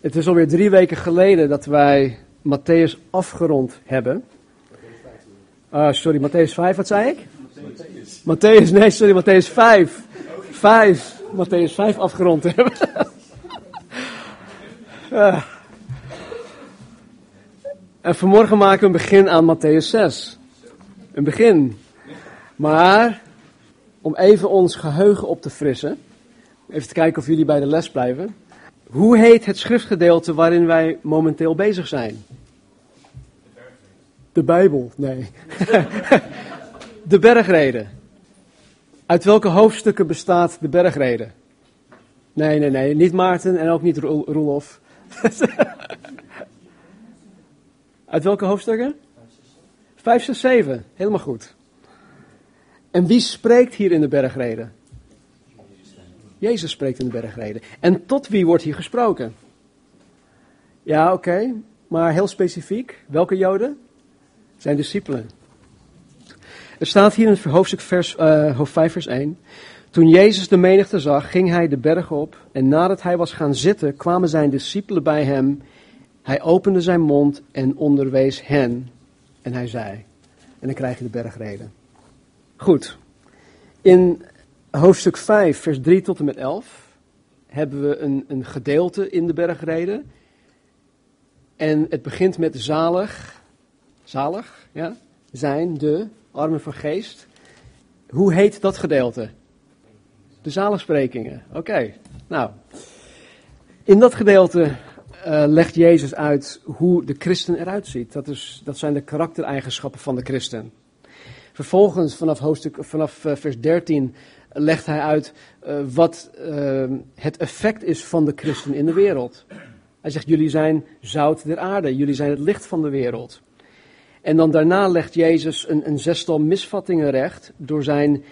Het is alweer drie weken geleden dat wij Matthäus afgerond hebben. Uh, sorry, Matthäus 5, wat zei ik? Matthäus, nee, sorry, Matthäus 5. 5, Matthäus 5 afgerond hebben. uh. En vanmorgen maken we een begin aan Matthäus 6. Een begin. Maar, om even ons geheugen op te frissen. Even te kijken of jullie bij de les blijven. Hoe heet het schriftgedeelte waarin wij momenteel bezig zijn? De Bijbel, nee. de bergreden. Uit welke hoofdstukken bestaat de bergreden? Nee, nee, nee, niet Maarten en ook niet Roelof. Uit welke hoofdstukken? 5, 6, 7. Helemaal goed. En wie spreekt hier in de bergreden? Jezus spreekt in de bergreden. En tot wie wordt hier gesproken? Ja, oké. Maar heel specifiek. Welke Joden? Zijn discipelen. Er staat hier in hoofdstuk vers, uh, hoofd 5 vers 1. Toen Jezus de menigte zag, ging hij de berg op. En nadat hij was gaan zitten, kwamen zijn discipelen bij hem. Hij opende zijn mond en onderwees hen. En hij zei. En dan krijg je de bergreden. Goed. In hoofdstuk 5, vers 3 tot en met 11 hebben we een, een gedeelte in de bergreden. En het begint met zalig, zalig, ja, zijn de armen van geest. Hoe heet dat gedeelte? De zaligsprekingen. Oké, nou. In dat gedeelte uh, legt Jezus uit hoe de christen eruit ziet. Dat, is, dat zijn de karaktereigenschappen van de christen. Vervolgens, vanaf, hoofdstuk, vanaf uh, vers 13, legt hij uit uh, wat het effect is van de christen in de wereld. Hij zegt, jullie zijn zout der aarde, jullie zijn het licht van de wereld. En dan daarna legt Jezus een, een zestal misvattingen recht door zijn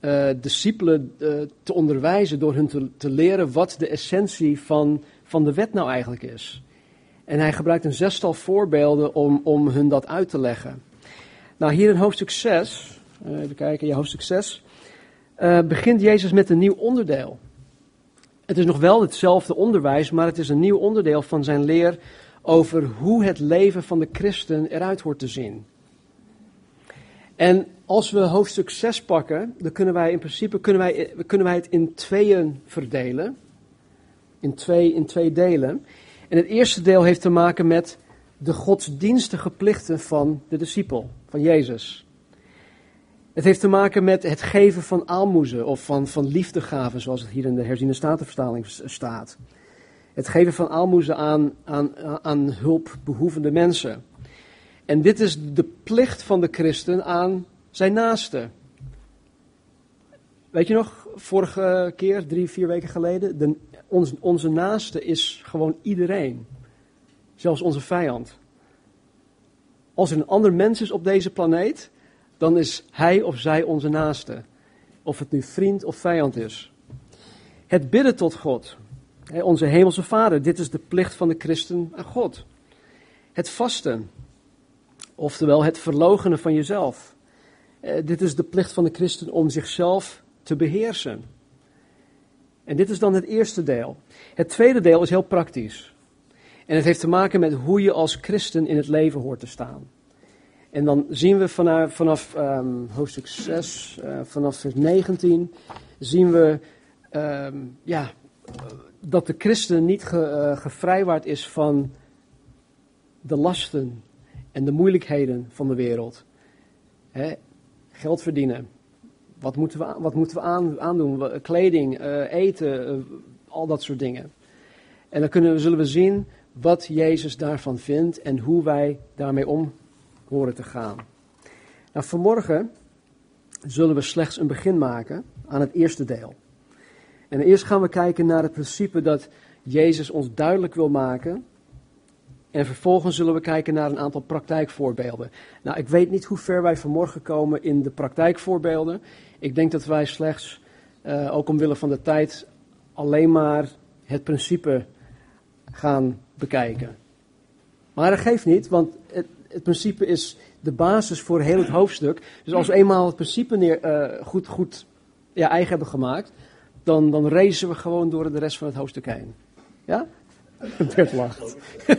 uh, discipelen uh, te onderwijzen, door hun te, leren wat de essentie van, van de wet nou eigenlijk is. En hij gebruikt een zestal voorbeelden om, om hun dat uit te leggen. Nou, hier in hoofdstuk 6, uh, even kijken, ja, hoofdstuk 6, begint Jezus met een nieuw onderdeel. Het is nog wel hetzelfde onderwijs, maar het is een nieuw onderdeel van zijn leer over hoe het leven van de christen eruit hoort te zien. En als we hoofdstuk 6 pakken, dan kunnen wij in principe kunnen wij, kunnen wij het in tweeën verdelen. In twee, in twee delen. En het eerste deel heeft te maken met de godsdienstige plichten van de discipel, van Jezus. Het heeft te maken met het geven van aalmoezen of van, van liefdegaven, zoals het hier in de herziene statenvertaling staat. Het geven van aalmoezen aan, aan, aan hulpbehoevende mensen. En dit is de plicht van de christen aan zijn naaste. Weet je nog, vorige keer, drie, vier weken geleden, de, onze, onze naaste is gewoon iedereen. Zelfs onze vijand. Als er een ander mens is op deze planeet, dan is hij of zij onze naaste. Of het nu vriend of vijand is. Het bidden tot God. Onze hemelse Vader, dit is de plicht van de christen aan God. Het vasten, oftewel het verlogenen van jezelf. Eh, dit is de plicht van de christen om zichzelf te beheersen. En dit is dan het eerste deel. Het tweede deel is heel praktisch. En het heeft te maken met hoe je als christen in het leven hoort te staan. En dan zien we vanaf, vanaf um, hoofdstuk 6, uh, eh, vanaf vers 19, zien we um, ja, dat de christen niet ge, uh, gevrijwaard is van de lasten en de moeilijkheden van de wereld. Hè? Geld verdienen. Wat moeten we, wat moeten we aan, aandoen? Kleding, uh, eten, al dat soort dingen. En dan kunnen, zullen we zien wat Jezus daarvan vindt en hoe wij daarmee om te gaan. Nou, vanmorgen zullen we slechts een begin maken aan het eerste deel. En eerst gaan we kijken naar het principe dat Jezus ons duidelijk wil maken. En vervolgens zullen we kijken naar een aantal praktijkvoorbeelden. Nou, ik weet niet hoe ver wij vanmorgen komen in de praktijkvoorbeelden. Ik denk dat wij slechts, uh, ook omwille van de tijd, alleen maar het principe gaan bekijken. Maar dat geeft niet, want het, het principe is de basis voor heel het hoofdstuk. Dus als we eenmaal het principe neer, uh, goed, goed ja, eigen hebben gemaakt, dan, dan racen we gewoon door de rest van het hoofdstuk heen. Ja? Bert lacht.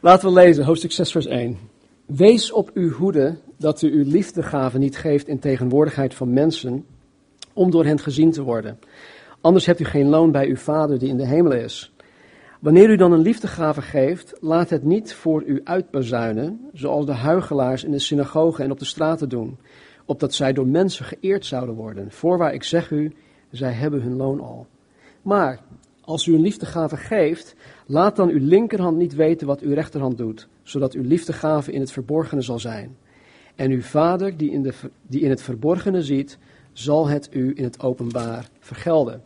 Laten we lezen, hoofdstuk 6, vers 1. Wees op uw hoede dat u uw liefdegave niet geeft in tegenwoordigheid van mensen, om door hen gezien te worden. Anders hebt u geen loon bij uw Vader die in de hemel is. Wanneer u dan een liefdegave geeft, laat het niet voor u uitbazuinen, zoals de huigelaars in de synagogen en op de straten doen, opdat zij door mensen geëerd zouden worden. Voorwaar, ik zeg u, zij hebben hun loon al. Maar als u een liefdegave geeft, laat dan uw linkerhand niet weten wat uw rechterhand doet, zodat uw liefdegave in het verborgene zal zijn. En uw vader, die in, de, die in het verborgene ziet, zal het u in het openbaar vergelden.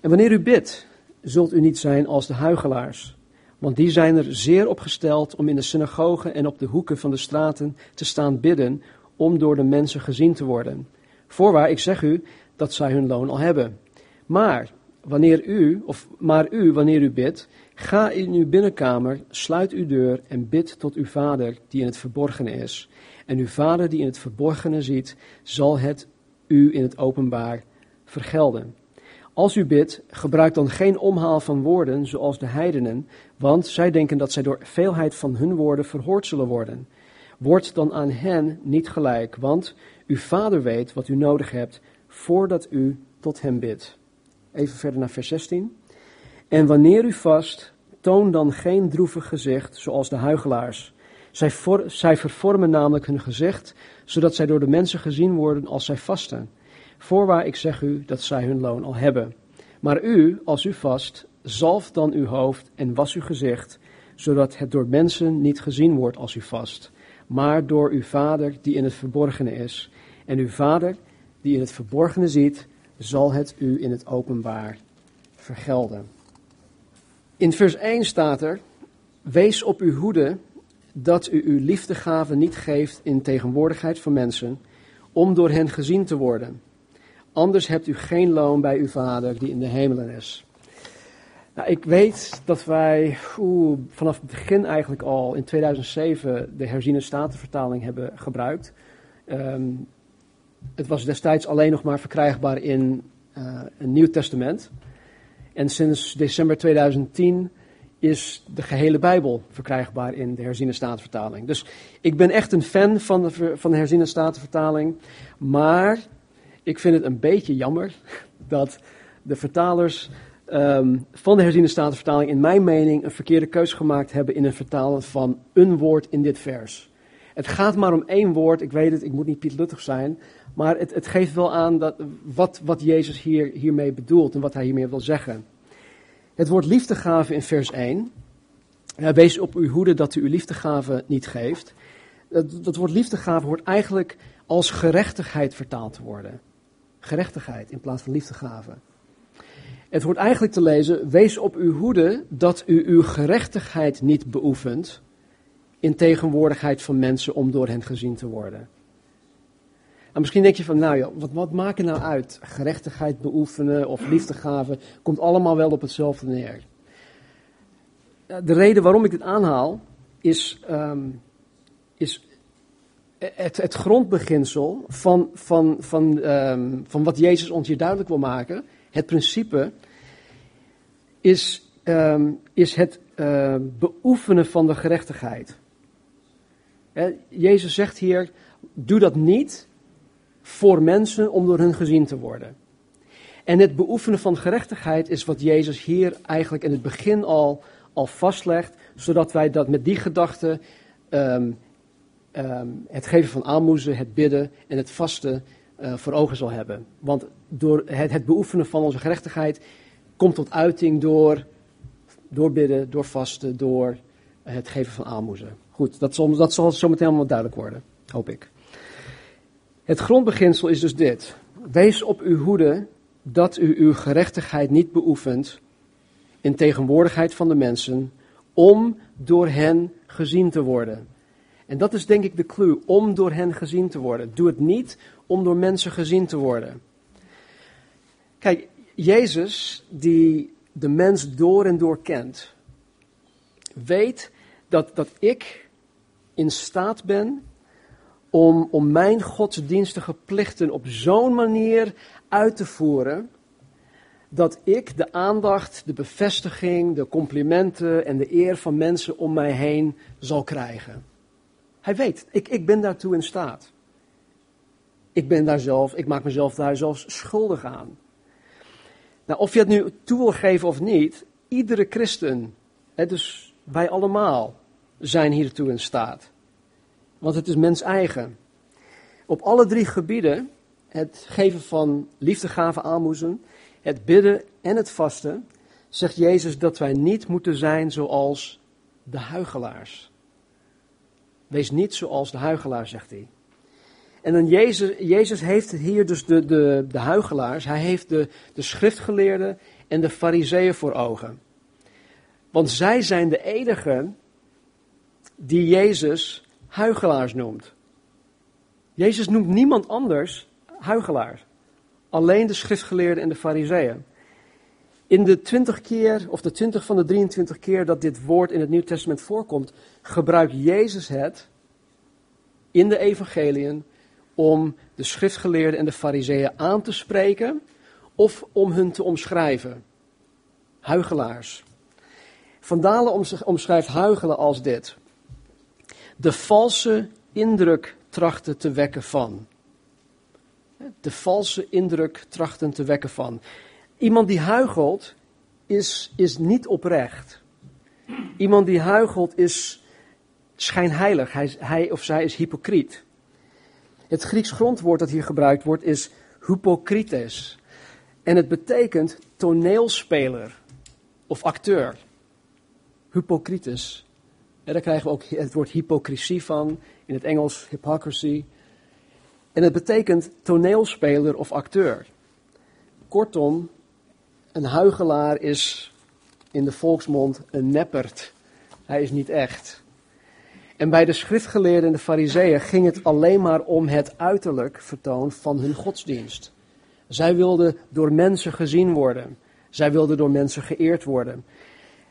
En wanneer u bidt, zult u niet zijn als de huigelaars, want die zijn er zeer op gesteld om in de synagogen en op de hoeken van de straten te staan bidden, om door de mensen gezien te worden. Voorwaar, ik zeg u dat zij hun loon al hebben. Maar wanneer u, of maar u, wanneer u bidt, ga in uw binnenkamer, sluit uw deur en bid tot uw vader die in het verborgene is. En uw vader die in het verborgene ziet, zal het u in het openbaar vergelden. Als u bidt, gebruik dan geen omhaal van woorden zoals de heidenen, want zij denken dat zij door veelheid van hun woorden verhoord zullen worden. Word dan aan hen niet gelijk, want uw vader weet wat u nodig hebt voordat u tot hem bidt. Even verder naar vers 16. En wanneer u vast, toon dan geen droevig gezicht zoals de huigelaars. Zij, zij vervormen namelijk hun gezicht, zodat zij door de mensen gezien worden als zij vasten. Voorwaar, ik zeg u dat zij hun loon al hebben. Maar u, als u vast, zalf dan uw hoofd en was uw gezicht, zodat het door mensen niet gezien wordt als u vast, maar door uw Vader die in het verborgene is. En uw Vader die in het verborgene ziet, zal het u in het openbaar vergelden. In vers 1 staat er: Wees op uw hoede dat u uw liefdegave niet geeft in tegenwoordigheid van mensen, om door hen gezien te worden. Anders hebt u geen loon bij uw Vader die in de hemelen is. Nou, ik weet dat wij vanaf het begin eigenlijk al in 2007 de herziene statenvertaling hebben gebruikt. Ehm, het was destijds alleen nog maar verkrijgbaar in uh, een Nieuw Testament. En sinds december 2010 is de gehele Bijbel verkrijgbaar in de herziene statenvertaling. Dus ik ben echt een fan van de, van de herziene statenvertaling. Maar ik vind het een beetje jammer dat de vertalers um, van de herziene statenvertaling in mijn mening een verkeerde keuze gemaakt hebben in het vertalen van een woord in dit vers. Het gaat maar om één woord, ik weet het, ik moet niet Piet Luttig zijn, maar het, het geeft wel aan dat, wat, wat Jezus hier, hiermee bedoelt en wat hij hiermee wil zeggen. Het woord liefdegave in vers 1. wees op uw hoede dat u uw liefdegave niet geeft. Dat, dat woord liefdegave hoort eigenlijk als gerechtigheid vertaald te worden. Gerechtigheid in plaats van liefdegave. Het wordt eigenlijk te lezen: wees op uw hoede dat u uw gerechtigheid niet beoefent in tegenwoordigheid van mensen om door hen gezien te worden. En misschien denk je van, nou ja, wat, wat maakt er nou uit? Gerechtigheid beoefenen of liefdegave, komt allemaal wel op hetzelfde neer. De reden waarom ik dit aanhaal, is, um, is het, het, grondbeginsel van, van, van, um, van wat Jezus ons hier duidelijk wil maken. Het principe is, um, is het uh, beoefenen van de gerechtigheid. Jezus zegt hier, doe dat niet voor mensen om door hun gezien te worden. En het beoefenen van gerechtigheid is wat Jezus hier eigenlijk in het begin al, al vastlegt, zodat wij dat met die gedachte, um, het geven van aalmoezen, het bidden en het vasten uh, voor ogen zal hebben. Want door het, het, beoefenen van onze gerechtigheid komt tot uiting door, door bidden, door vasten, door het geven van aalmoezen. Goed, dat zal, dat zal zo meteen allemaal duidelijk worden, hoop ik. Het grondbeginsel is dus dit. Wees op uw hoede dat u uw gerechtigheid niet beoefent in tegenwoordigheid van de mensen, om door hen gezien te worden. En dat is denk ik de clue, om door hen gezien te worden. Doe het niet om door mensen gezien te worden. Kijk, Jezus, die de mens door en door kent, weet dat, dat ik in staat ben om, om mijn godsdienstige plichten op zo'n manier uit te voeren, dat ik de aandacht, de bevestiging, de complimenten en de eer van mensen om mij heen zal krijgen. Hij weet, ik, ik ben daartoe in staat. Ik ben daar zelf, ik maak mezelf daar zelfs schuldig aan. Nou, of je het nu toe wil geven of niet, iedere christen, hè, dus wij allemaal, zijn hiertoe in staat. Want het is mens eigen. Op alle drie gebieden, het geven van liefdegaven aanmoezen, het bidden en het vasten, zegt Jezus dat wij niet moeten zijn zoals de huigelaars. Wees niet zoals de huigelaar, zegt hij. En dan Jezus, Jezus heeft hier dus de, de, de huigelaars, hij heeft de, de schriftgeleerden en de fariseeën voor ogen. Want zij zijn de enigen die Jezus huigelaars noemt. Jezus noemt niemand anders huigelaars. Alleen de schriftgeleerden en de fariseeën. In de 20 keer, of de 20 van de 23 keer dat dit woord in het Nieuw Testament voorkomt, gebruikt Jezus het in de evangeliën om de schriftgeleerden en de fariseeën aan te spreken of om hun te omschrijven. Huigelaars. Van Dalen omschrijft huigelen als dit. De valse indruk trachten te wekken van. De valse indruk trachten te wekken van. Iemand die huigelt is, is niet oprecht. Iemand die huigelt is schijnheilig. Hij, hij of zij is hypocriet. Het Grieks grondwoord dat hier gebruikt wordt is hypocrites. En het betekent toneelspeler of acteur. Hypocrites. En daar krijgen we ook het woord hypocrisie van, in het Engels hypocrisy. En het betekent toneelspeler of acteur. Kortom, een huigelaar is in de volksmond een neppert. Hij is niet echt. En bij de schriftgeleerden en de fariseeën ging het alleen maar om het uiterlijk vertoon van hun godsdienst. Zij wilden door mensen gezien worden. Zij wilden door mensen geëerd worden.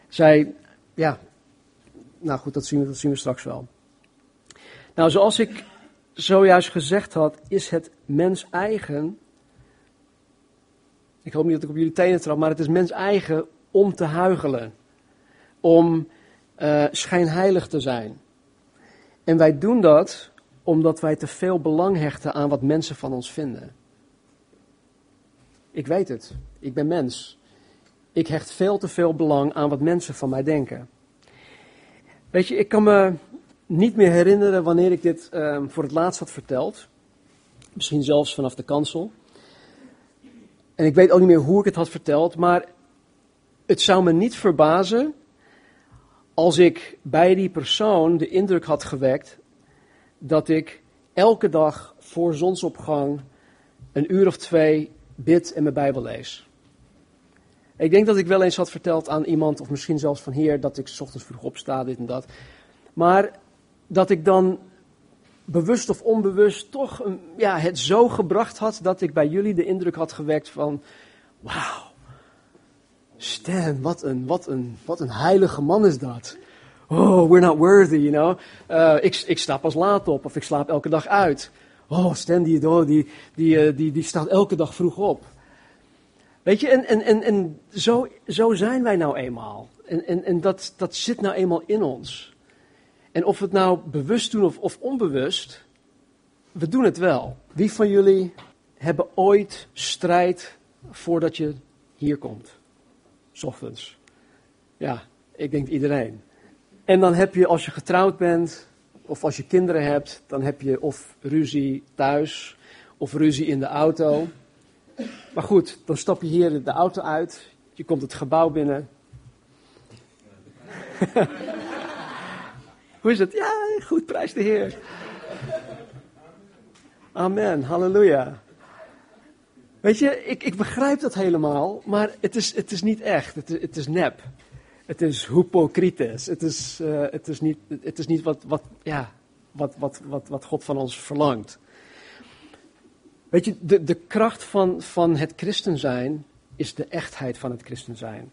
Zij, ja, nou goed, dat zien we, dat zien we straks wel. Nou, zoals ik zojuist gezegd had, is het mens eigen. Ik hoop niet dat ik op jullie tenen trap, maar het is mens eigen om te huigelen. Om uh, schijnheilig te zijn. En wij doen dat omdat wij te veel belang hechten aan wat mensen van ons vinden. Ik weet het. Ik ben mens. Ik hecht veel te veel belang aan wat mensen van mij denken. Weet je, ik kan me niet meer herinneren wanneer ik dit um, voor het laatst had verteld. Misschien zelfs vanaf de kansel. En ik weet ook niet meer hoe ik het had verteld, maar het zou me niet verbazen als ik bij die persoon de indruk had gewekt dat ik elke dag voor zonsopgang een uur of twee bid en mijn Bijbel lees. Ik denk dat ik wel eens had verteld aan iemand, of misschien zelfs van hier, dat ik s ochtends vroeg opsta, dit en dat. Maar dat ik dan bewust of onbewust toch een, ja, het zo gebracht had dat ik bij jullie de indruk had gewekt van, wauw, Stan, wat een, wat, een, wat een heilige man is dat. Oh, we're not worthy, you know. Uh, ik, ik sta pas laat op of ik slaap elke dag uit. Oh, Stan, die, oh, die, die, uh, die, die staat elke dag vroeg op. Weet je, en, en, en, en zo, zo zijn wij nou eenmaal. En, en, en dat, dat zit nou eenmaal in ons. En of we het nou bewust doen of, of onbewust, we doen het wel. Wie van jullie hebben ooit strijd voordat je hier komt? S ochtends. Ja, ik denk iedereen. En dan heb je, als je getrouwd bent, of als je kinderen hebt, dan heb je of ruzie thuis, of ruzie in de auto. Maar goed, dan stap je hier de auto uit, je komt het gebouw binnen. Is het? Ja, goed, prijs de Heer. Amen, halleluja. Weet je, ik, ik begrijp dat helemaal, maar het is, het is niet echt, het is, het is nep. Het is hypocrites, het is, uh, het is niet, het is niet wat, wat, ja, wat, wat, wat, wat God van ons verlangt. Weet je, de, de kracht van, van het christen zijn is de echtheid van het christen zijn.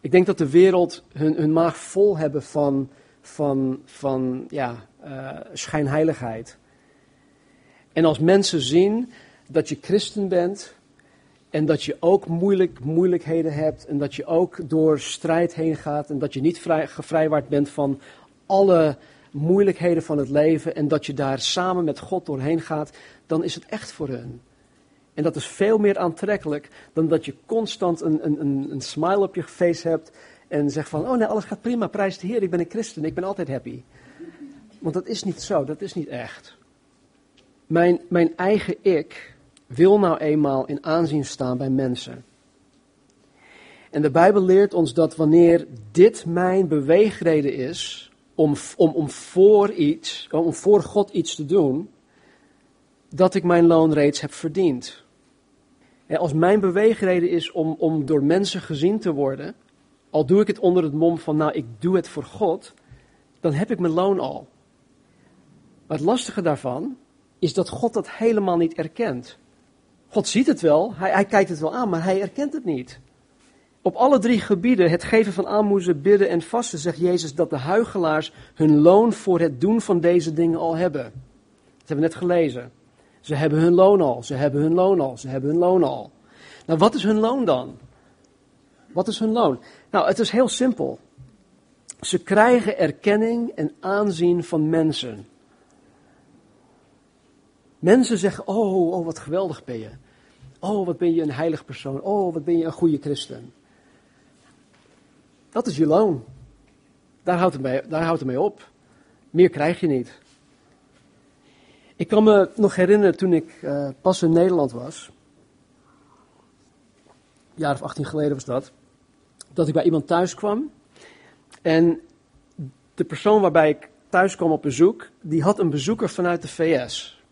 Ik denk dat de wereld hun, hun maag vol hebben van, van, van ja, uh, schijnheiligheid. En als mensen zien dat je christen bent En dat je ook moeilijk, moeilijkheden hebt. En dat je ook door strijd heen gaat. En dat je niet vrij, gevrijwaard bent van alle moeilijkheden van het leven. En dat je daar samen met God doorheen gaat. Dan is het echt voor hun. En dat is veel meer aantrekkelijk dan dat je constant een, een, een, een smile op je face hebt. En zegt van, oh nee, alles gaat prima, prijs de Heer, ik ben een christen, ik ben altijd happy. Want dat is niet zo, dat is niet echt. Mijn, mijn eigen ik wil nou eenmaal in aanzien staan bij mensen. En de Bijbel leert ons dat wanneer dit mijn beweegreden is om, om, om voor iets, om voor God iets te doen, dat ik mijn loon reeds heb verdiend. En als mijn beweegreden is om, om door mensen gezien te worden, al doe ik het onder het mom van, nou, ik doe het voor God, dan heb ik mijn loon al. Maar het lastige daarvan is dat God dat helemaal niet erkent. God ziet het wel, hij, hij kijkt het wel aan, maar hij erkent het niet. Op alle drie gebieden, het geven van aalmoezen, bidden en vasten, zegt Jezus dat de huigelaars hun loon voor het doen van deze dingen al hebben. Dat hebben we net gelezen. Ze hebben hun loon al, ze hebben hun loon al, ze hebben hun loon al. Nou, wat is hun loon dan? Wat is hun loon? Nou, het is heel simpel. Ze krijgen erkenning en aanzien van mensen. Mensen zeggen: Oh, oh, wat geweldig ben je. Oh, wat ben je een heilig persoon. Oh, wat ben je een goede christen. Dat is je loon. Daar houdt het mee, daar houdt het mee op. Meer krijg je niet. Ik kan me nog herinneren toen ik uh, pas in Nederland was. Een jaar of 18 geleden was dat dat ik bij iemand thuis kwam. En de persoon waarbij ik thuis kwam op bezoek, die had een bezoeker vanuit de VS.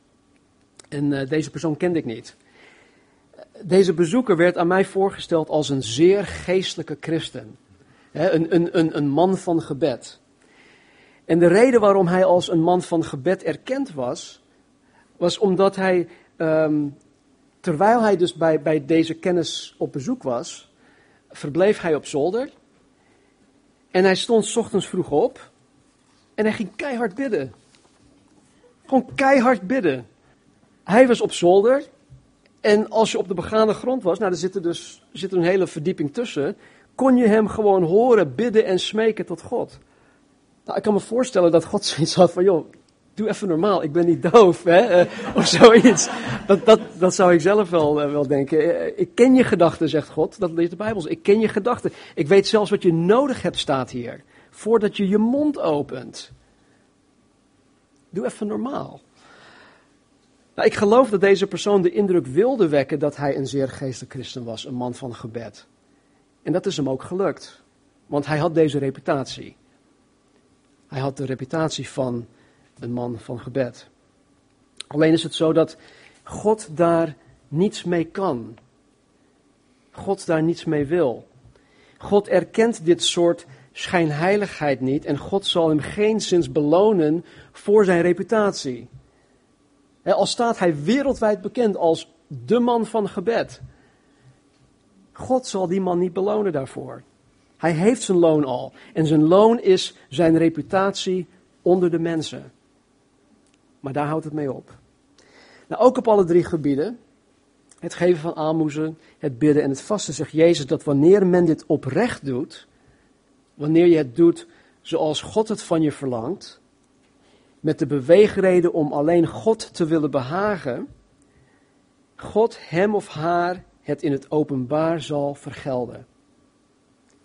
En uh, deze persoon kende ik niet. Deze bezoeker werd aan mij voorgesteld als een zeer geestelijke christen. een, een, een, een man van gebed. En de reden waarom hij als een man van gebed erkend was, was omdat hij, um, terwijl hij dus bij, bij deze kennis op bezoek was, verbleef hij op zolder. En hij stond ochtends vroeg op. En hij ging keihard bidden. Gewoon keihard bidden. Hij was op zolder. En als je op de begane grond was, nou er zit er dus zit een hele verdieping tussen. Kon je hem gewoon horen bidden en smeken tot God. Nou, ik kan me voorstellen dat God zoiets had van, joh, doe even normaal, ik ben niet doof, hè, eh, of zoiets. Dat, dat, dat zou ik zelf wel, uh, wel denken. Eh, ik ken je gedachten, zegt God, dat leest de Bijbel. Ik ken je gedachten. Ik weet zelfs wat je nodig hebt, staat hier, voordat je je mond opent. Doe even normaal. Nou, ik geloof dat deze persoon de indruk wilde wekken dat hij een zeer geestelijk christen was, een man van gebed. En dat is hem ook gelukt, want hij had deze reputatie. Hij had de reputatie van een man van gebed. Alleen is het zo dat God daar niets mee kan. God daar niets mee wil. God erkent dit soort schijnheiligheid niet en God zal hem geen zins belonen voor zijn reputatie. Al staat hij wereldwijd bekend als de man van gebed. God zal die man niet belonen daarvoor. Hij heeft zijn loon al. En zijn loon is zijn reputatie onder de mensen. Maar daar houdt het mee op. Nou, ook op alle drie gebieden, het geven van aalmoezen, het bidden en het vasten, zegt Jezus dat wanneer men dit oprecht doet, wanneer je het doet zoals God het van je verlangt, met de beweegreden om alleen God te willen behagen, God hem of haar het in het openbaar zal vergelden.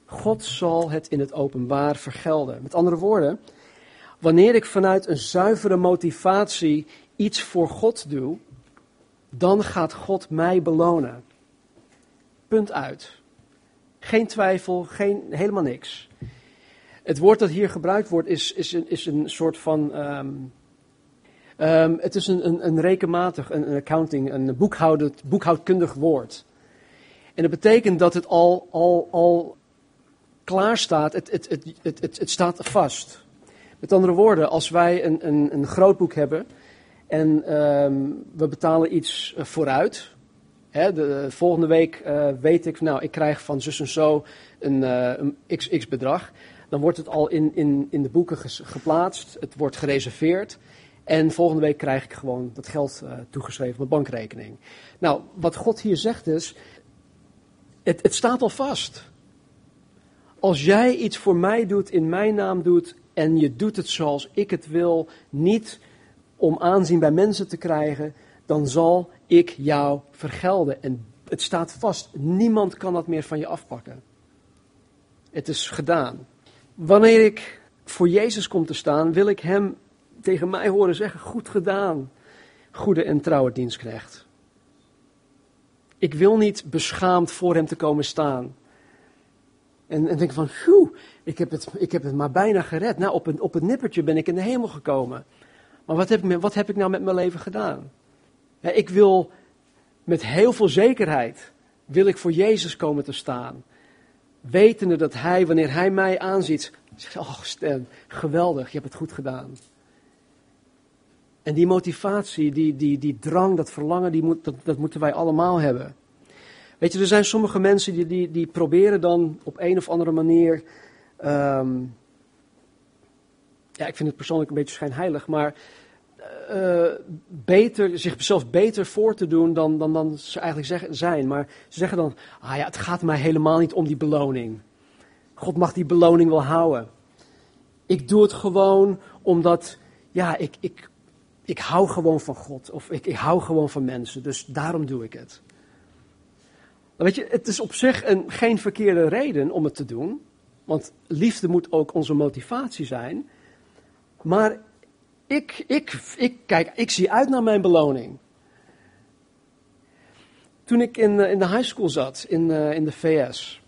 God zal het in het openbaar vergelden. Met andere woorden, Wanneer ik vanuit een zuivere motivatie iets voor God doe, dan gaat God mij belonen. Punt uit. Geen twijfel, geen, helemaal niks. Het woord dat hier gebruikt wordt is, is, een, is een soort van. Um, um, het is een, een, een rekenmatig, een, accounting, een boekhoudkundig woord. En dat betekent dat het al, al, al klaar staat, het, het, het, het, het, het staat vast. Met andere woorden, als wij een, een, een groot boek hebben en um, we betalen iets uh, vooruit. Hè, de, volgende week uh, weet ik, nou, ik krijg van zus en zo een, uh, een x, bedrag. Dan wordt het al in, in, in de boeken geplaatst, het wordt gereserveerd. En volgende week krijg ik gewoon dat geld toegeschreven op mijn bankrekening. Nou, wat God hier zegt is, het, het staat al vast. Als jij iets voor mij doet, in mijn naam doet, en je doet het zoals ik het wil, niet om aanzien bij mensen te krijgen, dan zal ik jou vergelden. En het staat vast. Niemand kan dat meer van je afpakken. Het is gedaan. Wanneer ik voor Jezus kom te staan, wil ik Hem tegen mij horen zeggen: Goed gedaan, goede en trouwe dienstknecht. Ik wil niet beschaamd voor Hem te komen staan. En, en denk van, phew, ik heb, het, ik heb het maar bijna gered. Nou, op, een, op het nippertje ben ik in de hemel gekomen. Maar wat heb ik, wat heb ik nou met mijn leven gedaan? Ik wil met heel veel zekerheid, wil ik voor Jezus komen te staan. Wetende dat Hij, wanneer Hij mij aanziet, zegt, oh Stan, geweldig, je hebt het goed gedaan. En die motivatie, die, die, die drang, dat verlangen, die moet, dat, dat moeten wij allemaal hebben. Weet je, er zijn sommige mensen die, die, die proberen dan op een of andere manier. Ehm, ja, ik vind het persoonlijk een beetje schijnheilig, maar. Uh, beter, zichzelf beter voor te doen dan, dan, dan ze eigenlijk zeggen, zijn. Maar ze zeggen dan: ah ja, het gaat mij helemaal niet om die beloning. God mag die beloning wel houden. Ik doe het gewoon omdat, ja, ik, ik, ik hou gewoon van God. Of ik, ik hou gewoon van mensen, dus daarom doe ik het. Weet je, het is op zich een, geen verkeerde reden om het te doen. Want liefde moet ook onze motivatie zijn. Maar ik, ik, ik, kijk, ik zie uit naar mijn beloning. Toen ik in, in de high school zat, in, uh, in de VS.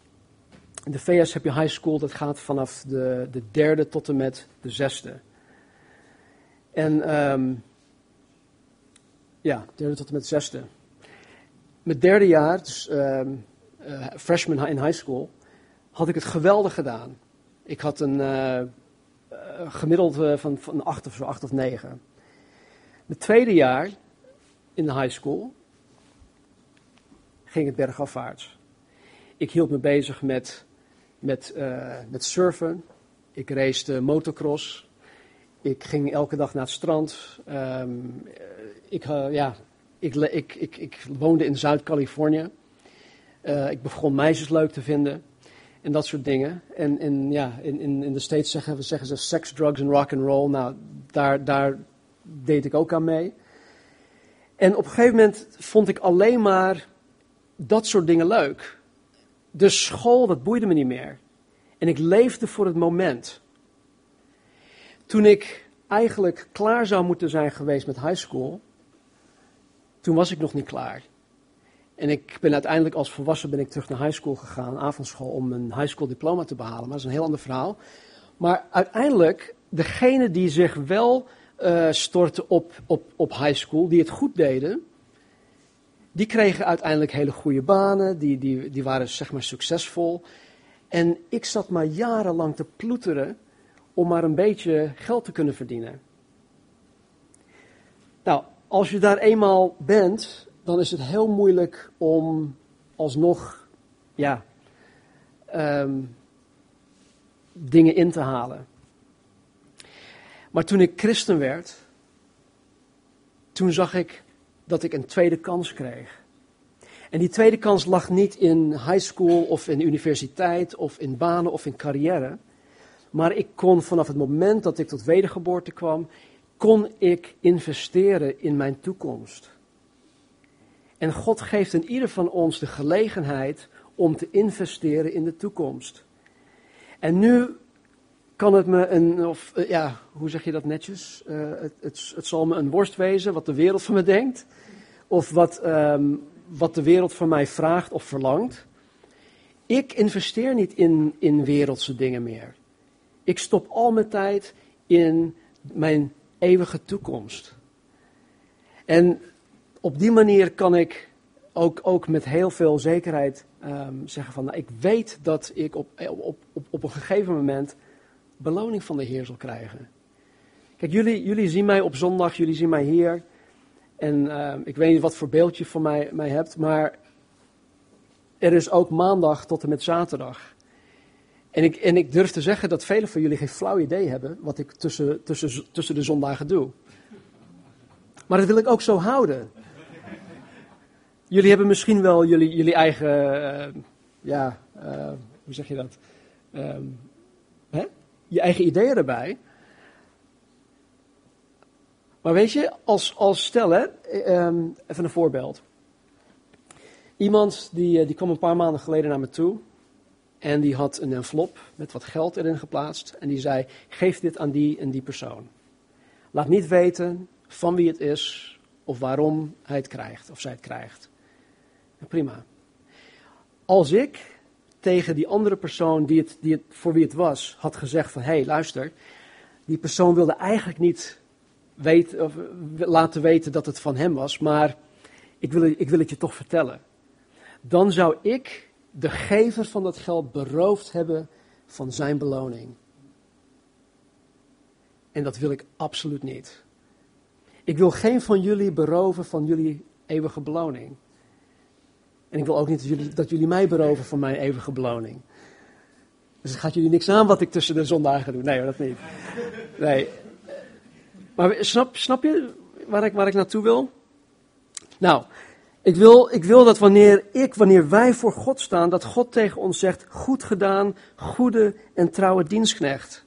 In de VS heb je high school, dat gaat vanaf de, de derde tot en met de zesde. En um, ja, derde tot en met zesde mijn derde jaar, dus uh, uh, freshman in high school, had ik het geweldig gedaan. Ik had een uh, gemiddeld van, van 8 of zo, 8 of 9. Mijn tweede jaar in de high school ging het bergafwaarts. Ik hield me bezig met, met, met surfen. Ik race motocross. Ik ging elke dag naar het strand. Um, ik, ja, ik, ik, ik, ik woonde in Zuid-Californië. Uh, ik begon meisjes leuk te vinden. En dat soort dingen. En, en ja, in, in, in de States zeggen, zeggen ze sex, drugs en rock and roll. Nou, daar, daar deed ik ook aan mee. En op een gegeven moment vond ik alleen maar dat soort dingen leuk. De school, dat boeide me niet meer. En ik leefde voor het moment. Toen ik eigenlijk klaar zou moeten zijn geweest met high school, toen was ik nog niet klaar. En ik ben uiteindelijk als volwassen ben ik terug naar high school gegaan, avondschool, om een high school diploma te behalen. Maar dat is een heel ander verhaal. Maar uiteindelijk, degene die zich wel uh, stortten op, op, op high school, die het goed deden, die kregen uiteindelijk hele goede banen, die, die, die waren zeg maar succesvol. En ik zat maar jarenlang te ploeteren om maar een beetje geld te kunnen verdienen. Als je daar eenmaal bent, dan is het heel moeilijk om alsnog ja, um, dingen in te halen. Maar toen ik christen werd, toen zag ik dat ik een tweede kans kreeg. En die tweede kans lag niet in high school of in universiteit of in banen of in carrière. Maar ik kon vanaf het moment dat ik tot wedergeboorte kwam, kon ik investeren in mijn toekomst. En God geeft in ieder van ons de gelegenheid om te investeren in de toekomst. En nu kan het me een, of eh, ja, hoe zeg je dat netjes? Uh, het, het, het, zal me een worst wezen wat de wereld van me denkt. Of wat, um, wat de wereld van mij vraagt of verlangt. Ik investeer niet in, in wereldse dingen meer. Ik stop al mijn tijd in mijn eeuwige toekomst. En op die manier kan ik ook, ook met heel veel zekerheid um, zeggen van, nou, ik weet dat ik op, op, op, op een gegeven moment beloning van de Heer zal krijgen. Kijk, jullie, jullie zien mij op zondag, jullie zien mij hier. En uh, ik weet niet wat voor beeld je van mij, mij hebt, maar er is ook maandag tot en met zaterdag. En ik, en ik durf te zeggen dat velen van jullie geen flauw idee hebben wat ik tussen, tussen, tussen de zondagen doe. Maar dat wil ik ook zo houden. Jullie hebben misschien wel jullie, jullie eigen uh, ja, uh, hoe zeg je dat? Um, hè? Je eigen ideeën erbij. Maar weet je, als, als stel, hè, um, even een voorbeeld. Iemand die, die kwam een paar maanden geleden naar me toe. En die had een envelop met wat geld erin geplaatst. En die zei: geef dit aan die en die persoon. Laat niet weten van wie het is of waarom hij het krijgt of zij het krijgt. prima. Als ik tegen die andere persoon die het, die het, voor wie het was had gezegd van hé hey, luister, die persoon wilde eigenlijk niet of, laten weten dat het van hem was, maar ik wil, ik wil het je toch vertellen. Dan zou ik de gever van dat geld beroofd hebben van zijn beloning. En dat wil ik absoluut niet. Ik wil geen van jullie beroven van jullie eeuwige beloning. En ik wil ook niet dat jullie, dat jullie mij beroven van mijn eeuwige beloning. Dus het gaat jullie niks aan wat ik tussen de zondagen doe. Nee, dat niet. Nee. Maar snap, snap je waar ik, waar ik naartoe wil? Nou, ik wil, ik wil dat wanneer ik, wanneer wij voor God staan, dat God tegen ons zegt, goed gedaan, goede en trouwe dienstknecht.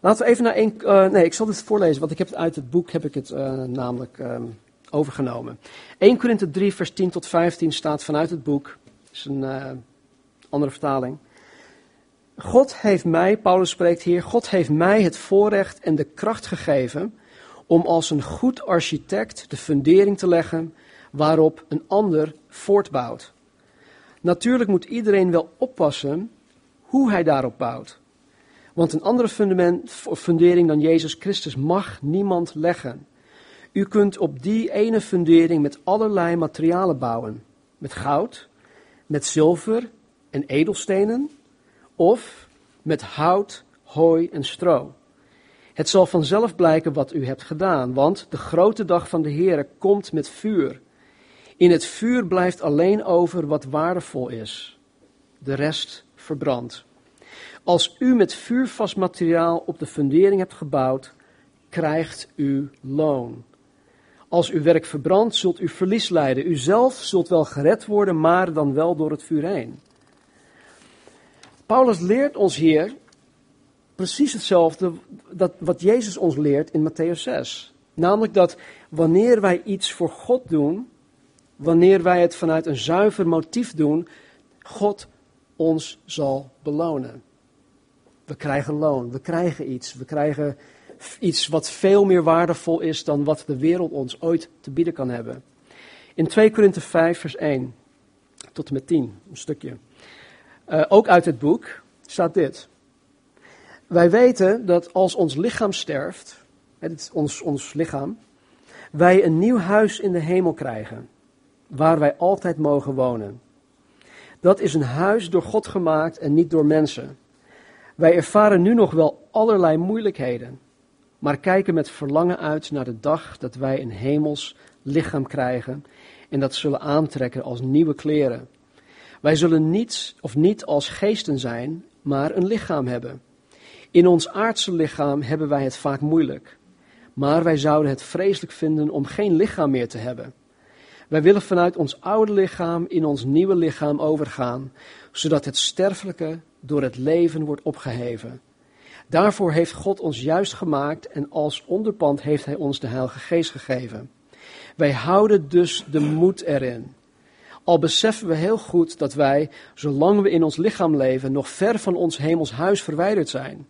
Laten we even naar één. Uh, nee, ik zal dit voorlezen, want ik heb het uit het boek heb ik het uh, namelijk um, overgenomen. 1 Korinthe 3, vers 10 tot 15 staat vanuit het boek. Is een uh, andere vertaling. God heeft mij, Paulus spreekt hier, God heeft mij het voorrecht en de kracht gegeven om als een goed architect de fundering te leggen waarop een ander voortbouwt. Natuurlijk moet iedereen wel oppassen hoe hij daarop bouwt. Want een andere fundament, fundering dan Jezus Christus mag niemand leggen. U kunt op die ene fundering met allerlei materialen bouwen. Met goud, met zilver en edelstenen. Of met hout, hooi en stro. Het zal vanzelf blijken wat u hebt gedaan, want de grote dag van de Heer komt met vuur. In het vuur blijft alleen over wat waardevol is. De rest verbrandt. Als u met vuurvast materiaal op de fundering hebt gebouwd, krijgt u loon. Als uw werk verbrandt, zult u verlies lijden. U zelf zult wel gered worden, maar dan wel door het vuur heen. Paulus leert ons hier precies hetzelfde dat wat Jezus ons leert in Matthäus 6. Namelijk dat wanneer wij iets voor God doen, wanneer wij het vanuit een zuiver motief doen, God ons zal belonen. We krijgen loon, we krijgen iets, we krijgen iets wat veel meer waardevol is dan wat de wereld ons ooit te bieden kan hebben. In 2 Korinthe 5, vers 1 tot en met 10, een stukje. Uh, ook uit het boek staat dit. Wij weten dat als ons lichaam sterft, ons, ons lichaam, wij een nieuw huis in de hemel krijgen, waar wij altijd mogen wonen. Dat is een huis door God gemaakt en niet door mensen. Wij ervaren nu nog wel allerlei moeilijkheden, maar kijken met verlangen uit naar de dag dat wij een hemels lichaam krijgen en dat zullen aantrekken als nieuwe kleren. Wij zullen niet of niet als geesten zijn, maar een lichaam hebben. In ons aardse lichaam hebben wij het vaak moeilijk, maar wij zouden het vreselijk vinden om geen lichaam meer te hebben. Wij willen vanuit ons oude lichaam in ons nieuwe lichaam overgaan, zodat het sterfelijke door het leven wordt opgeheven. Daarvoor heeft God ons juist gemaakt en als onderpand heeft Hij ons de Heilige Geest gegeven. Wij houden dus de moed erin. Al beseffen we heel goed dat wij, zolang we in ons lichaam leven, nog ver van ons hemels huis verwijderd zijn.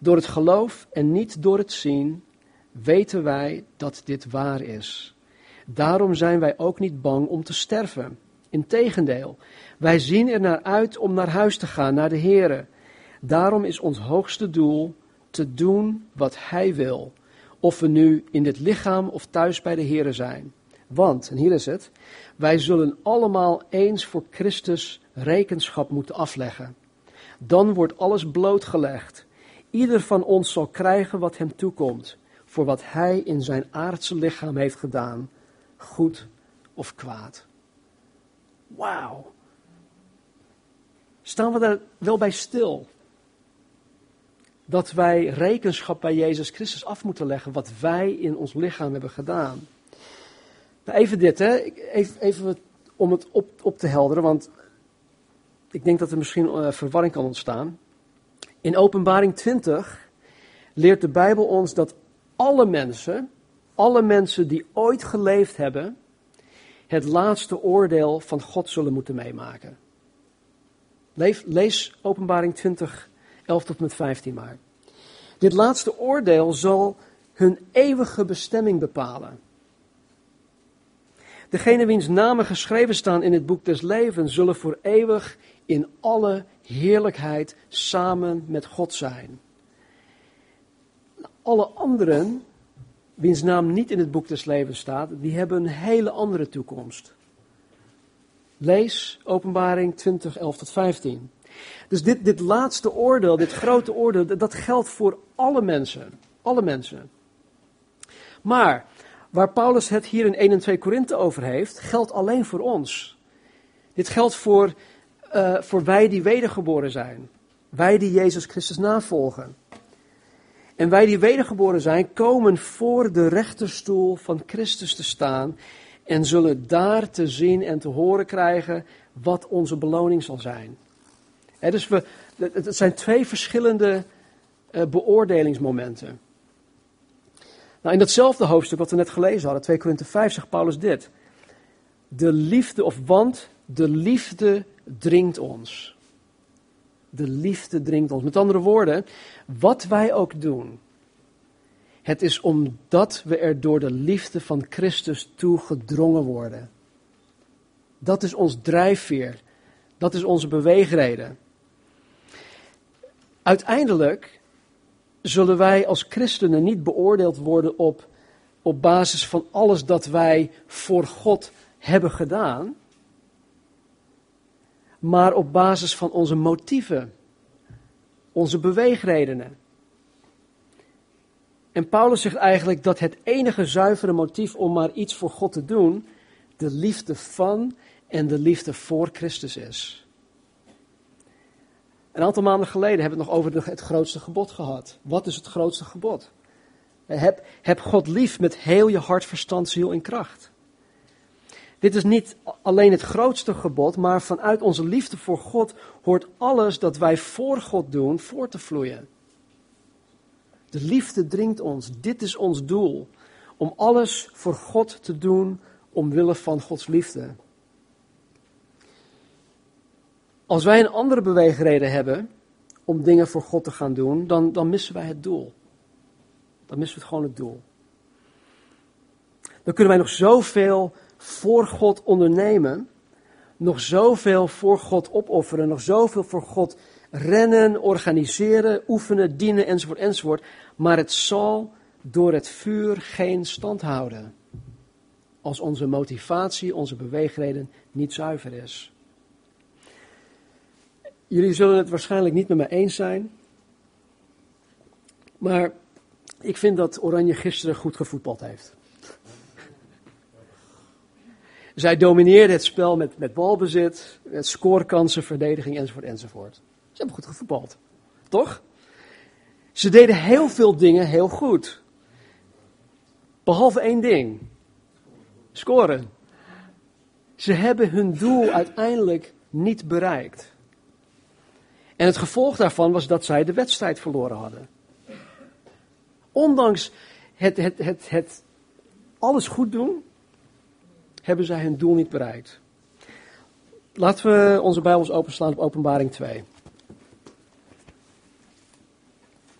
Door het geloof en niet door het zien, weten wij dat dit waar is. Daarom zijn wij ook niet bang om te sterven. Integendeel, wij zien er naar uit om naar huis te gaan, naar de Here. Daarom is ons hoogste doel te doen wat Hij wil. Of we nu in dit lichaam of thuis bij de Here zijn. Want, en hier is het, wij zullen allemaal eens voor Christus rekenschap moeten afleggen. Dan wordt alles blootgelegd. Ieder van ons zal krijgen wat hem toekomt, voor wat hij in zijn aardse lichaam heeft gedaan, goed of kwaad. Wauw. Staan we daar wel bij stil? Dat wij rekenschap bij Jezus Christus af moeten leggen wat wij in ons lichaam hebben gedaan. Nou, even dit, hè. Even, even om het op, op te helderen, want ik denk dat er misschien uh, verwarring kan ontstaan. In Openbaring 20 leert de Bijbel ons dat alle mensen, alle mensen die ooit geleefd hebben, het laatste oordeel van God zullen moeten meemaken. Lees, Openbaring 20, 11 tot met 15 maar. Dit laatste oordeel zal hun eeuwige bestemming bepalen. Degenen wiens namen geschreven staan in het boek des levens zullen voor eeuwig in alle heerlijkheid samen met God zijn. Alle anderen, wiens naam niet in het boek des levens staat, die hebben een hele andere toekomst. Lees Openbaring 20, 11 tot 15. Dus dit, dit laatste oordeel, dit grote oordeel, dat geldt voor alle mensen. Alle mensen. Maar waar Paulus het hier in 1 en 2 Korinthe over heeft, geldt alleen voor ons. Dit geldt voor, uh, voor wij die wedergeboren zijn. Wij die Jezus Christus navolgen. En wij die wedergeboren zijn, komen voor de rechterstoel van Christus te staan en zullen daar te zien en te horen krijgen wat onze beloning zal zijn. dus we, het zijn twee verschillende uh, beoordelingsmomenten. Nou, in datzelfde hoofdstuk wat we net gelezen hadden, 2 Korinthe 5, zegt Paulus dit. De liefde, of want de liefde dringt ons. De liefde dringt ons. Met andere woorden, wat wij ook doen, het is omdat we er door de liefde van Christus toe gedrongen worden. Dat is ons drijfveer. Dat is onze beweegreden. Uiteindelijk zullen wij als christenen niet beoordeeld worden op, op basis van alles dat wij voor God hebben gedaan, maar op basis van onze motieven, onze beweegredenen. En Paulus zegt eigenlijk dat het enige zuivere motief om maar iets voor God te doen, de liefde van en de liefde voor Christus is. Een aantal maanden geleden hebben we het nog over het grootste gebod gehad. Wat is het grootste gebod? Heb, heb God lief met heel je hart, verstand, ziel en kracht. Dit is niet alleen het grootste gebod, maar vanuit onze liefde voor God hoort alles dat wij voor God doen voor te vloeien. De liefde dringt ons. Dit is ons doel. Om alles voor God te doen omwille van Gods liefde. Als wij een andere beweegreden hebben om dingen voor God te gaan doen, dan, dan missen wij het doel. Dan missen we gewoon het doel. Dan kunnen wij nog zoveel voor God ondernemen, nog zoveel voor God opofferen, nog zoveel voor God rennen, organiseren, oefenen, dienen enzovoort enzovoort, maar het zal door het vuur geen stand houden. Als onze motivatie, onze beweegreden niet zuiver is. Jullie zullen het waarschijnlijk niet met me eens zijn. Maar ik vind dat Oranje gisteren goed gevoetbald heeft. Zij domineerden het spel met, met balbezit, met scorekansen, verdediging enzovoort enzovoort. Ze hebben goed gevoetbald. Toch? Ze deden heel veel dingen heel goed. Behalve één ding. Scoren. Ze hebben hun doel uiteindelijk niet bereikt. En het gevolg daarvan was dat zij de wedstrijd verloren hadden. Ondanks het, het, het, het alles goed doen, hebben zij hun doel niet bereikt. Laten we onze Bijbels openslaan op Openbaring 2.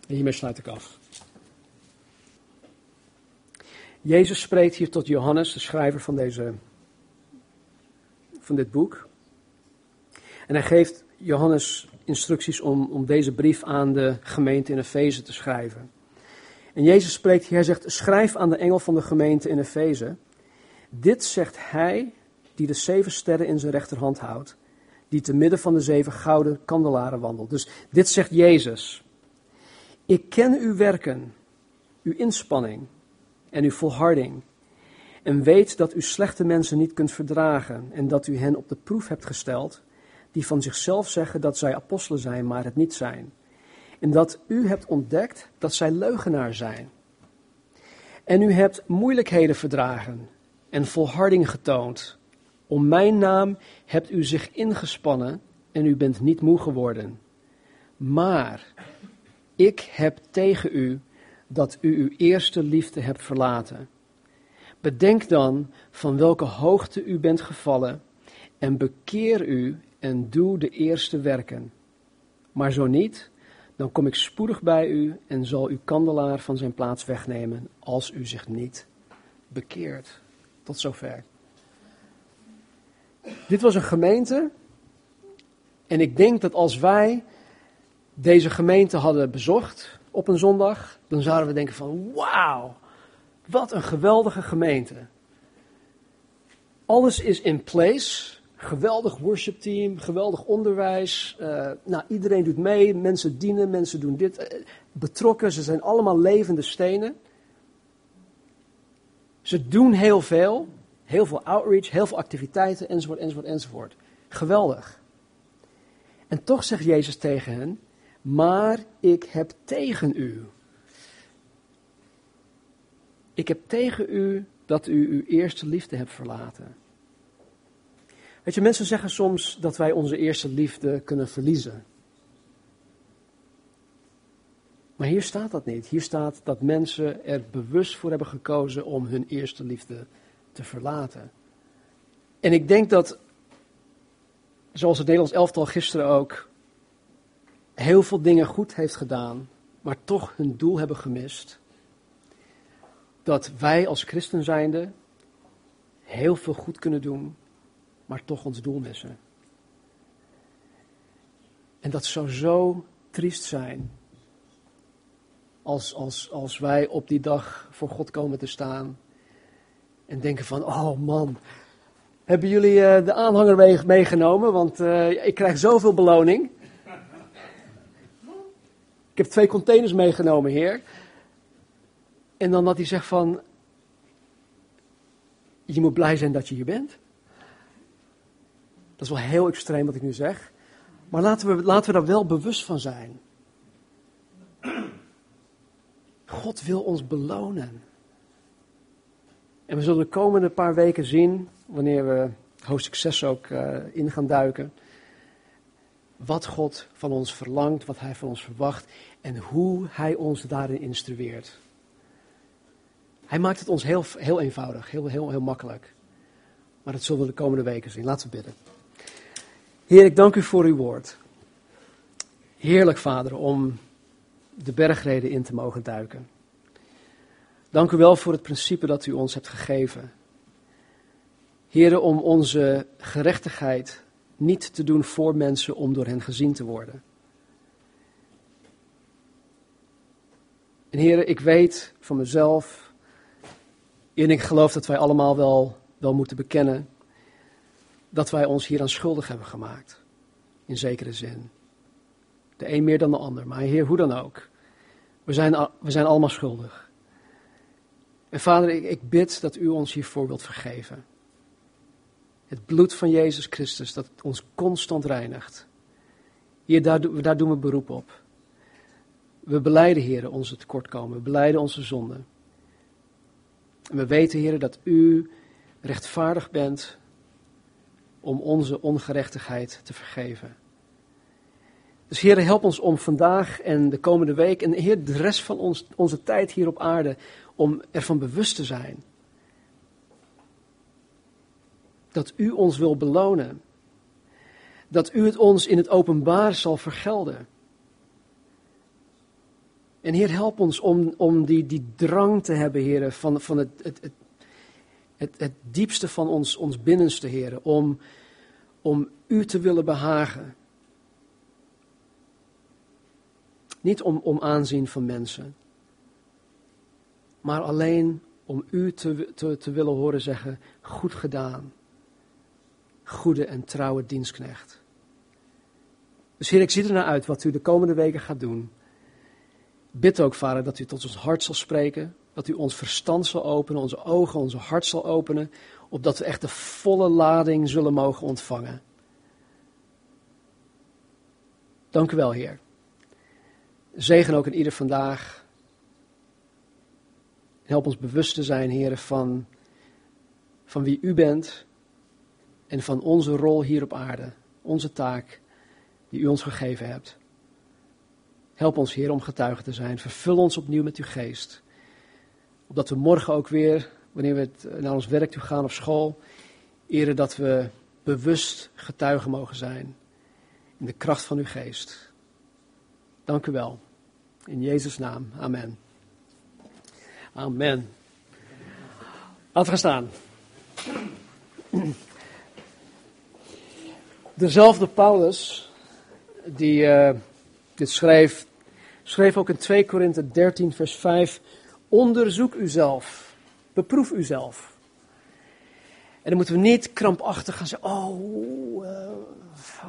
En hiermee sluit ik af. Jezus spreekt hier tot Johannes, de schrijver van, deze, van dit boek. En hij geeft Johannes instructies om, om deze brief aan de gemeente in Efeze te schrijven. En Jezus spreekt hier, hij zegt, schrijf aan de engel van de gemeente in Efeze. Dit zegt hij die de zeven sterren in zijn rechterhand houdt, die te midden van de zeven gouden kandelaren wandelt. Dus dit zegt Jezus. Ik ken uw werken, uw inspanning en uw volharding. En weet dat u slechte mensen niet kunt verdragen en dat u hen op de proef hebt gesteld die van zichzelf zeggen dat zij apostelen zijn, maar het niet zijn. En dat u hebt ontdekt dat zij leugenaar zijn. En u hebt moeilijkheden verdragen en volharding getoond. Om mijn naam hebt u zich ingespannen en u bent niet moe geworden. Maar ik heb tegen u dat u uw eerste liefde hebt verlaten. Bedenk dan van welke hoogte u bent gevallen en bekeer u en doe de eerste werken. Maar zo niet, dan kom ik spoedig bij u en zal uw kandelaar van zijn plaats wegnemen als u zich niet bekeert. Tot zover. Dit was een gemeente en ik denk dat als wij deze gemeente hadden bezocht op een zondag, dan zouden we denken van wauw, wat een geweldige gemeente. Alles is in place. Geweldig worshipteam, geweldig onderwijs. Uh, nou, iedereen doet mee, mensen dienen, mensen doen dit. Uh, betrokken, ze zijn allemaal levende stenen. Ze doen heel veel. Heel veel outreach, heel veel activiteiten, enzovoort, enzovoort, enzovoort. Geweldig. En toch zegt Jezus tegen hen: Maar ik heb tegen u. Ik heb tegen u dat u uw eerste liefde hebt verlaten. Weet je, mensen zeggen soms dat wij onze eerste liefde kunnen verliezen. Maar hier staat dat niet. Hier staat dat mensen er bewust voor hebben gekozen om hun eerste liefde te verlaten. En ik denk dat, zoals het Nederlands elftal gisteren ook, heel veel dingen goed heeft gedaan, maar toch hun doel hebben gemist. Dat wij als christen zijnde heel veel goed kunnen doen, maar toch ons doel missen. En dat zou zo triest zijn als, als, als wij op die dag voor God komen te staan en denken van, oh man, hebben jullie uh, de aanhanger meegenomen? Want uh, ik krijg zoveel beloning. Ik heb twee containers meegenomen, heer. En dan dat hij zegt van, je moet blij zijn dat je hier bent. Dat is wel heel extreem wat ik nu zeg. Maar laten we, laten we daar wel bewust van zijn. God wil ons belonen. En we zullen de komende paar weken zien, wanneer we hoofdstuk 6 ook uh, in gaan duiken, wat God van ons verlangt, wat Hij van ons verwacht en hoe Hij ons daarin instrueert. Hij maakt het ons heel, heel eenvoudig, heel, heel, heel makkelijk. Maar dat zullen we de komende weken zien. Laten we bidden. Heer, ik dank u voor uw woord. Heerlijk, Vader, om de bergreden in te mogen duiken. Dank u wel voor het principe dat u ons hebt gegeven. Heren, om onze gerechtigheid niet te doen voor mensen om door hen gezien te worden. En heren, ik weet van mezelf, en ik geloof dat wij allemaal wel, wel moeten bekennen, dat wij ons hieraan schuldig hebben gemaakt. In zekere zin. De een meer dan de ander, maar Heer, hoe dan ook. We zijn, we zijn allemaal schuldig. En vader, ik, bid dat u ons hiervoor wilt vergeven. Het bloed van Jezus Christus dat ons constant reinigt. Hier, daar, doen we beroep op. We beleiden, Heer, onze tekortkomen. We beleiden onze zonden. En we weten, Heer, dat u rechtvaardig bent om onze ongerechtigheid te vergeven. Dus Heer, help ons om vandaag en de komende week en Heer, de rest van ons, onze tijd hier op aarde, om ervan bewust te zijn dat u ons wil belonen. Dat u het ons in het openbaar zal vergelden. En Heer, help ons om, om die, die drang te hebben, Heer, van, van het, het, het, het, diepste van ons, ons binnenste, Heer, om, om u te willen behagen. Niet om, om aanzien van mensen, maar alleen om u te, te, te willen horen zeggen, goed gedaan, goede en trouwe dienstknecht. Dus Heer, ik zie er naar uit wat u de komende weken gaat doen. Bid ook, Vader, dat u tot ons hart zal spreken, dat u ons verstand zal openen, onze ogen, onze hart zal openen, opdat we echt de volle lading zullen mogen ontvangen. Dank u wel, Heer. Zegen ook in ieder vandaag help ons bewust te zijn, heren, van, van wie u bent en van onze rol hier op aarde, onze taak, die u ons gegeven hebt. Help ons, Heer, om getuige te zijn. Vervul ons opnieuw met uw geest. Opdat we morgen ook weer, wanneer we het, naar ons werk toe gaan of school, eren dat we bewust getuigen mogen zijn. In de kracht van uw geest. Dank u wel. In Jezus' naam. Amen. Amen. Gaan staan. Dezelfde Paulus, die uh, dit schreef, schreef ook in 2 Korinthe 13, vers 5: Onderzoek uzelf, beproef uzelf. En dan moeten we niet krampachtig gaan zeggen: Oh, uh,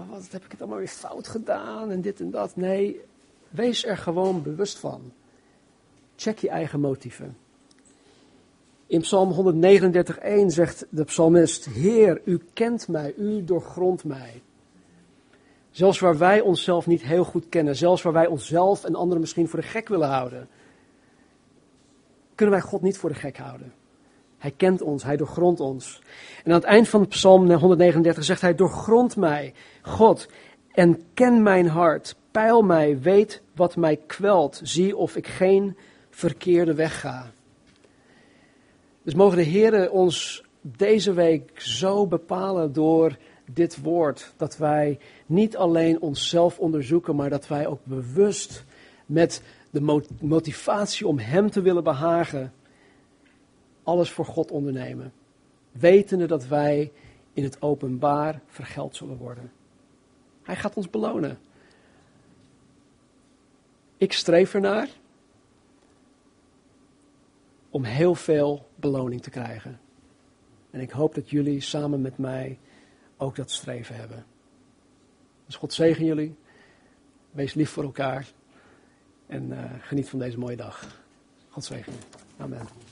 wat heb ik het allemaal weer fout gedaan en dit en dat. Nee, wees er gewoon bewust van. Check je eigen motieven. In Psalm 139:1 zegt de psalmist: Heer, u kent mij, u doorgrondt mij. Zelfs waar wij onszelf niet heel goed kennen, zelfs waar wij onszelf en anderen misschien voor de gek willen houden, kunnen wij God niet voor de gek houden. Hij kent ons, hij doorgrondt ons. En aan het eind van Psalm 139 zegt hij: Doorgrond mij, God, en ken mijn hart. Peil mij, weet wat mij kwelt. Zie of ik geen verkeerde weg ga. Dus mogen de Heer ons deze week zo bepalen door dit woord, dat wij niet alleen onszelf onderzoeken, maar dat wij ook bewust met de motivatie om Hem te willen behagen, alles voor God ondernemen. Wetende dat wij in het openbaar vergeld zullen worden. Hij gaat ons belonen. Ik streef ernaar om heel veel beloning te krijgen. En ik hoop dat jullie samen met mij ook dat streven hebben. Dus God zegen jullie. Wees lief voor elkaar. En uh, geniet van deze mooie dag. God zegen je. Amen.